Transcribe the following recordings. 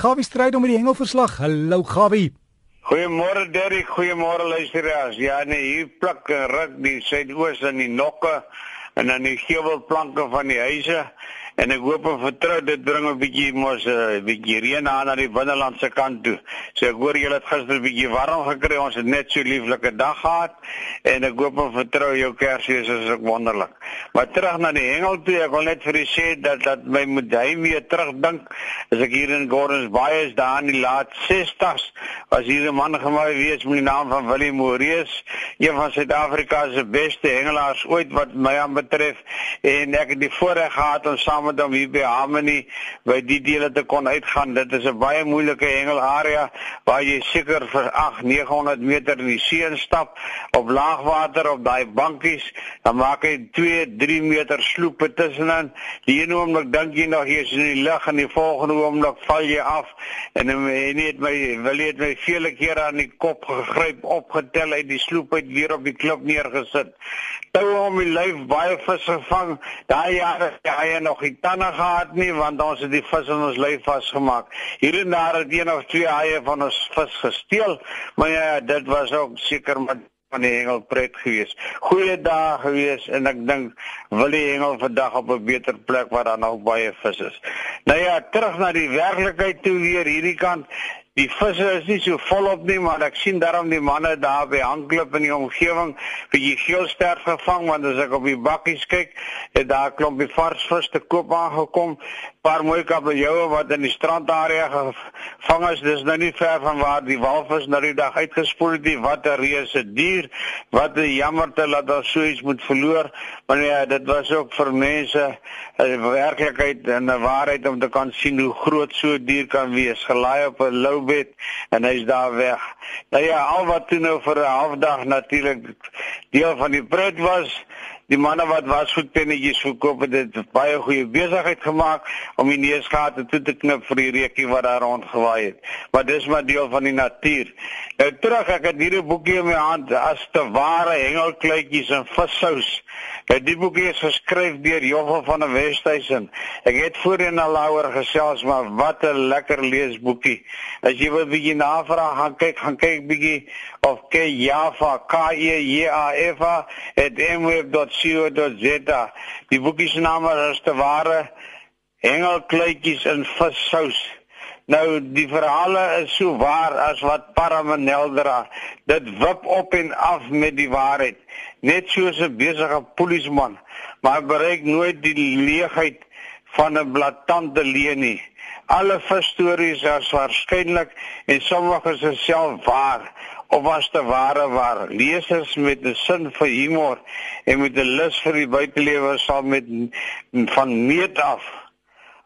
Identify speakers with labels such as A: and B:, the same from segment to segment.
A: Gawie stryd om die hengelverslag. Hallo Gawie.
B: Goeiemôre Derrick, goeiemôre luisteraars. Ja nee, hier pluk en ruk die suidoos in die nokke en dan die gevelplanke van die huise en ek hoop en vertrou dit bring 'n bietjie mos 'n uh, bietjie reën aan na die binnelandse kant toe. So ek hoor julle het gister 'n bietjie warm gekry. Ons het net so lieflike dag gehad en ek hoop en vertrou jou Kersfees is ook wonderlik. Maar terug na die hengel toe, ek wil net vir u sê dat dat my moet hy weer terugdink as ek hier in Gordons Bay is daar in die laat 60s was hier 'n man gemaai wees met die naam van Willie Morees, een van Suid-Afrika se beste hengelaars ooit wat my aan betref en ek het die voorreg gehad om saam met hom hier by Harmony by die dele te kon uitgaan. Dit is 'n baie moeilike hengelarea waar jy seker vir 8 900 meter in die see instap op laagwater op daai bankies, dan maak jy 2 3 meter sloepe tussenin. Die een oomblik dink jy nog jy's in die lug en die volgende oomblik val jy af en en het my wil het my vele kere aan die kop gegryp, opgetel uit die sloep uit weer op die klip neergesit. Toe om my lyf baie vis gevang. Daai jare het hy nog nie tande gehad nie want ons het die vis in ons lyf vasgemaak. Hier en daar het een of twee haie van ons vis gesteel, maar ja, dit was ook seker met van die hengel pret gewees. Goeie dae gewees en ek dink wil die hengel vandag op 'n beter plek waar daar nog baie vis is. Nou ja, terug na die werklikheid toe weer hierdie kant. Die visse is nie so volop nie, maar ek sien daarom die manne daar by Hanklip in die omgewing die geelster gevang want as ek op die bakkies kyk, het daar klompie vars vis te koop aangekom. Paar mooi kabeljoue wat in die strandarea gevang is. Dis nou nie ver van waar die walvis nou die dag uitgespoel het nie. Wat 'n reuse dier. Wat 'n jammerte dat ons so iets moet verloor. Maar ja, dit was ook vir mense 'n werklikheid en 'n waarheid om te kan sien hoe groot so 'n dier kan wees. Gelaai op 'n lou bed en hy's daar weg. Nou ja, al wat toe nou vir 'n halfdag natuurlik deel van die pret was, die manne wat wasgoedpennetjies verkoop het, het baie goeie besigheid gemaak om die neusgate toe te knip vir die reekie wat daar rondgewaai het. Maar dis maar deel van die natuur. Nou terug, ek het hierdie boekie in my hand as te ware hengelkluitjies en vissous. Nou die boekie is geskryf deur Joffel van der Westhuizen. Ek het voorheen al daaroor gesels, maar wat 'n lekker leesboekie. As jy wil bietjie navraag, gaan kyk, gaan kyk bietjie of K Java K E J A F A het mweb.co.za. Die boekie se naam is te ware hengelkluitjies in vissous. Nou die verhale is so waar as wat Parameneldra. Dit wip op en af met die waarheid net soos 'n besige polisieman, maar bereik nooit die leegheid van 'n blaatante leuen nie. Alle stories is waarskynlik en sommige is self waar of was te ware waar. Lesers met 'n sin vir humor en met 'n lus vir die buitelewe sal met van meet af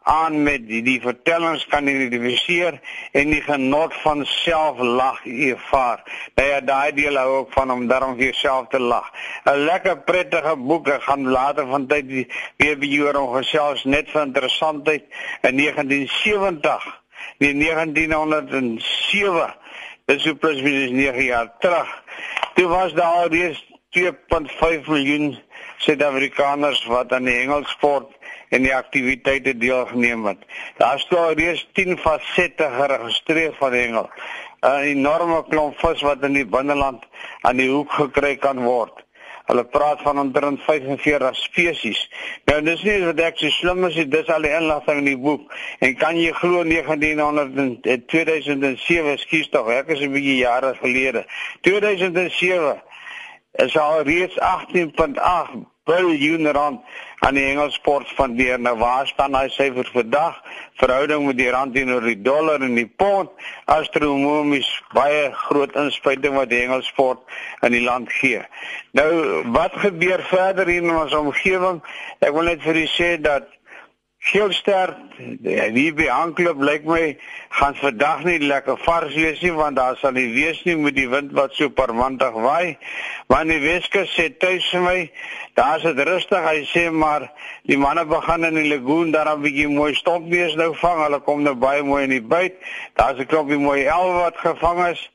B: aan met die, die vertellings kan identifiseer en die genot van selflag ervaar. Nou ja, daai deel hou ook van om daarom vir jouself te lag. 'n Lekker prettige boek. Ek gaan later van tyd weer by jou oor gesels net vir interessantheid in 1970. Nee 1907. Dis so plus minus 9 jaar terug. Toe was daar reeds 2.5 miljoen Suid-Afrikaners wat aan die hengelsport en die aktiwiteite deelgeneem het. Daar staan reeds 10 fasette geregistreer van hengel. 'n Enorme klomp vis wat in die binneland aan die hoek gekry kan word. Hulle praat van omtrent 45 spesies. Nou dis nie wat ek so slim is, dis al die inligting in die boek. En kan jy glo 1900 en 2007, skuis tog, ek is 'n bietjie jare gelede. 2007 is al reeds 18.8 biljoen rand aan die hengelsport spandeer. Nou waar staan daai syfers vandag? Verhouding met die rand teenoor die dollar en die pond, astronomies baie groot inspuiting wat die hengelsport in die land gee. Nou wat gebeur verder hier in ons omgewing? Ek wil net vir u sê dat Geelster, die behanklop lyk my gaan vandag nie lekker vars wees nie want daar sal nie wees nie met die wind wat so parmantig waai. Maar die Weskus sê tuis vir my, daar's dit rustig. Hy sê maar die manne begin in die lagoon daar 'n bietjie mooi stompbees nou vang. Hulle kom nou baie mooi in die byt. Daar's 'n klompie mooi elwe wat gevang is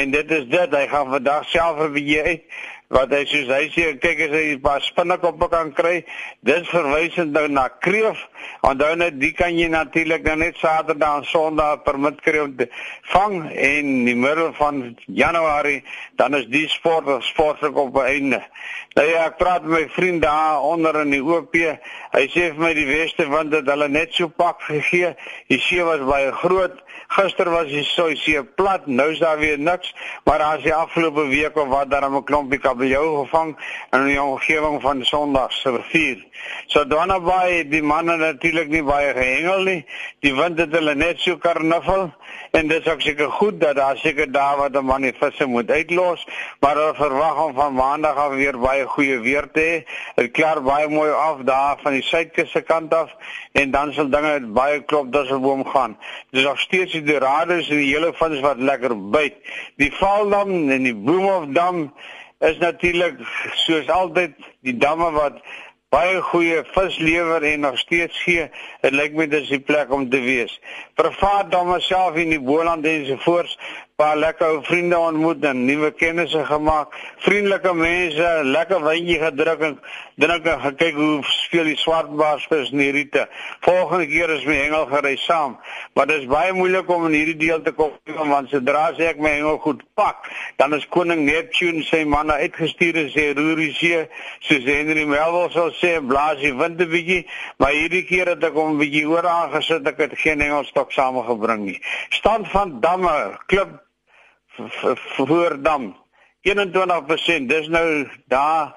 B: en dit is dit. Hy gaan vandag self 'n bietjie uit wat hy soos hy sê kyk as hy 'n paar spinnekoppe kan kry dit verwysend nou na kreef onthou net die kan jy natuurlik dan net Saterdag en Sondag permit kry om te vang en die middel van Januarie dan is die sport sportlik op einde nou ja ek praat met my vriend daar onder in die OP hy sê vir my die weste want dit hulle net so pak gegee die see was baie groot Gister was die see plat, nou is daar weer niks, maar daar is die afgelope week of wat daar 'n klompie kabeljou gevang in die omgewing van Sondag se rivier. So daarna baie die manne natuurlik nie baie gehengel nie. Die wind het hulle net so karnaval en dit is ook seker goed dat daar seker daar wat 'n man die visse moet uitlos, maar hulle verwag om van maandag af weer baie goeie weer te hê. Dit klaar baie mooi af daar van die suidkus se kant af en dan sal dinge baie klop dasselboom gaan. Dis nog steeds die dorades en die hele vins wat lekker byt. Die Valdam en die Boomhofdam is natuurlik soos altyd die damme wat baie goeie vis lewer en nog steeds gee. Dit lyk my dis die plek om te wees. Privaat damme self in die Boland en paar lekker ou vriende ontmoet en nuwe kennisse gemaak. Vriendelike mense, lekker wynjie gedruk en drink en gekyk hoe speel die swartbaarsvis in die riete. Volgende keer is my hengel gery saam, maar dit is baie moeilik om in hierdie deel te kom want sodra as ek my hengel goed pak, dan is koning Neptune sy manne uitgestuur en sê roer die see, soos Henry Melville sou sê, blaas die wind 'n bietjie, maar hierdie keer het ek hom 'n bietjie oor aangesit, ek het geen hengelstok saamgebring nie. Stand van damme, klip Voordam 21%. Dis nou daar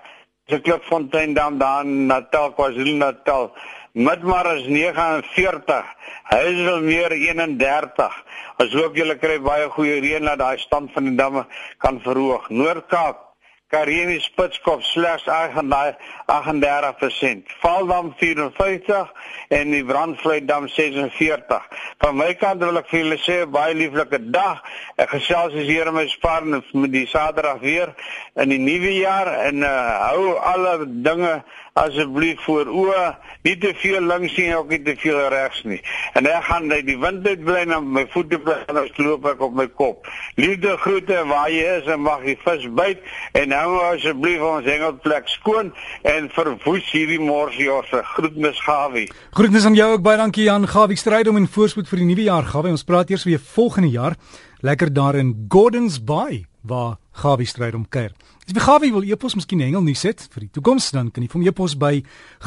B: se Klipfontein dam daar in Natal KwaZulu-Natal. Midmar is 49. Heiselmeer 31. Asook julle kry baie goeie reën dat daai stand van die damme kan verhoog. Noord-Kaap Karine Spitskop slegs 38%. Valdam 54 en die Brandvleidam 46. Van my kant wil ek vir julle sê baie lieflike dag. Ek gesels as hier my spaar met die Saterdag weer in die nuwe jaar en uh, hou alle dinge asseblief voor oë, nie te veel links nie, ook nie te veel regs nie. En ek gaan net die wind uit bly na my voete en dan loop ek op my kop. Liefde groete waar jy is en mag jy vis byt en hou asseblief ons hengelplek skoon en verwoes hierdie morsjose. Groetnis Gawie.
A: Groetnis aan jou ook baie dankie Jan Gawie stryd om en voorspoed vir die nuwe jaar Gawie. Ons praat eers weer volgende jaar lekker daar in Gordons Bay waar Gawie stryd om kuier. As jy Gawie wil epos miskien hengel nie sit vir die toekoms dan kan jy hom epos by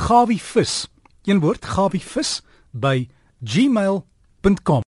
A: Gawie vis. Een woord Gawie vis by gmail.com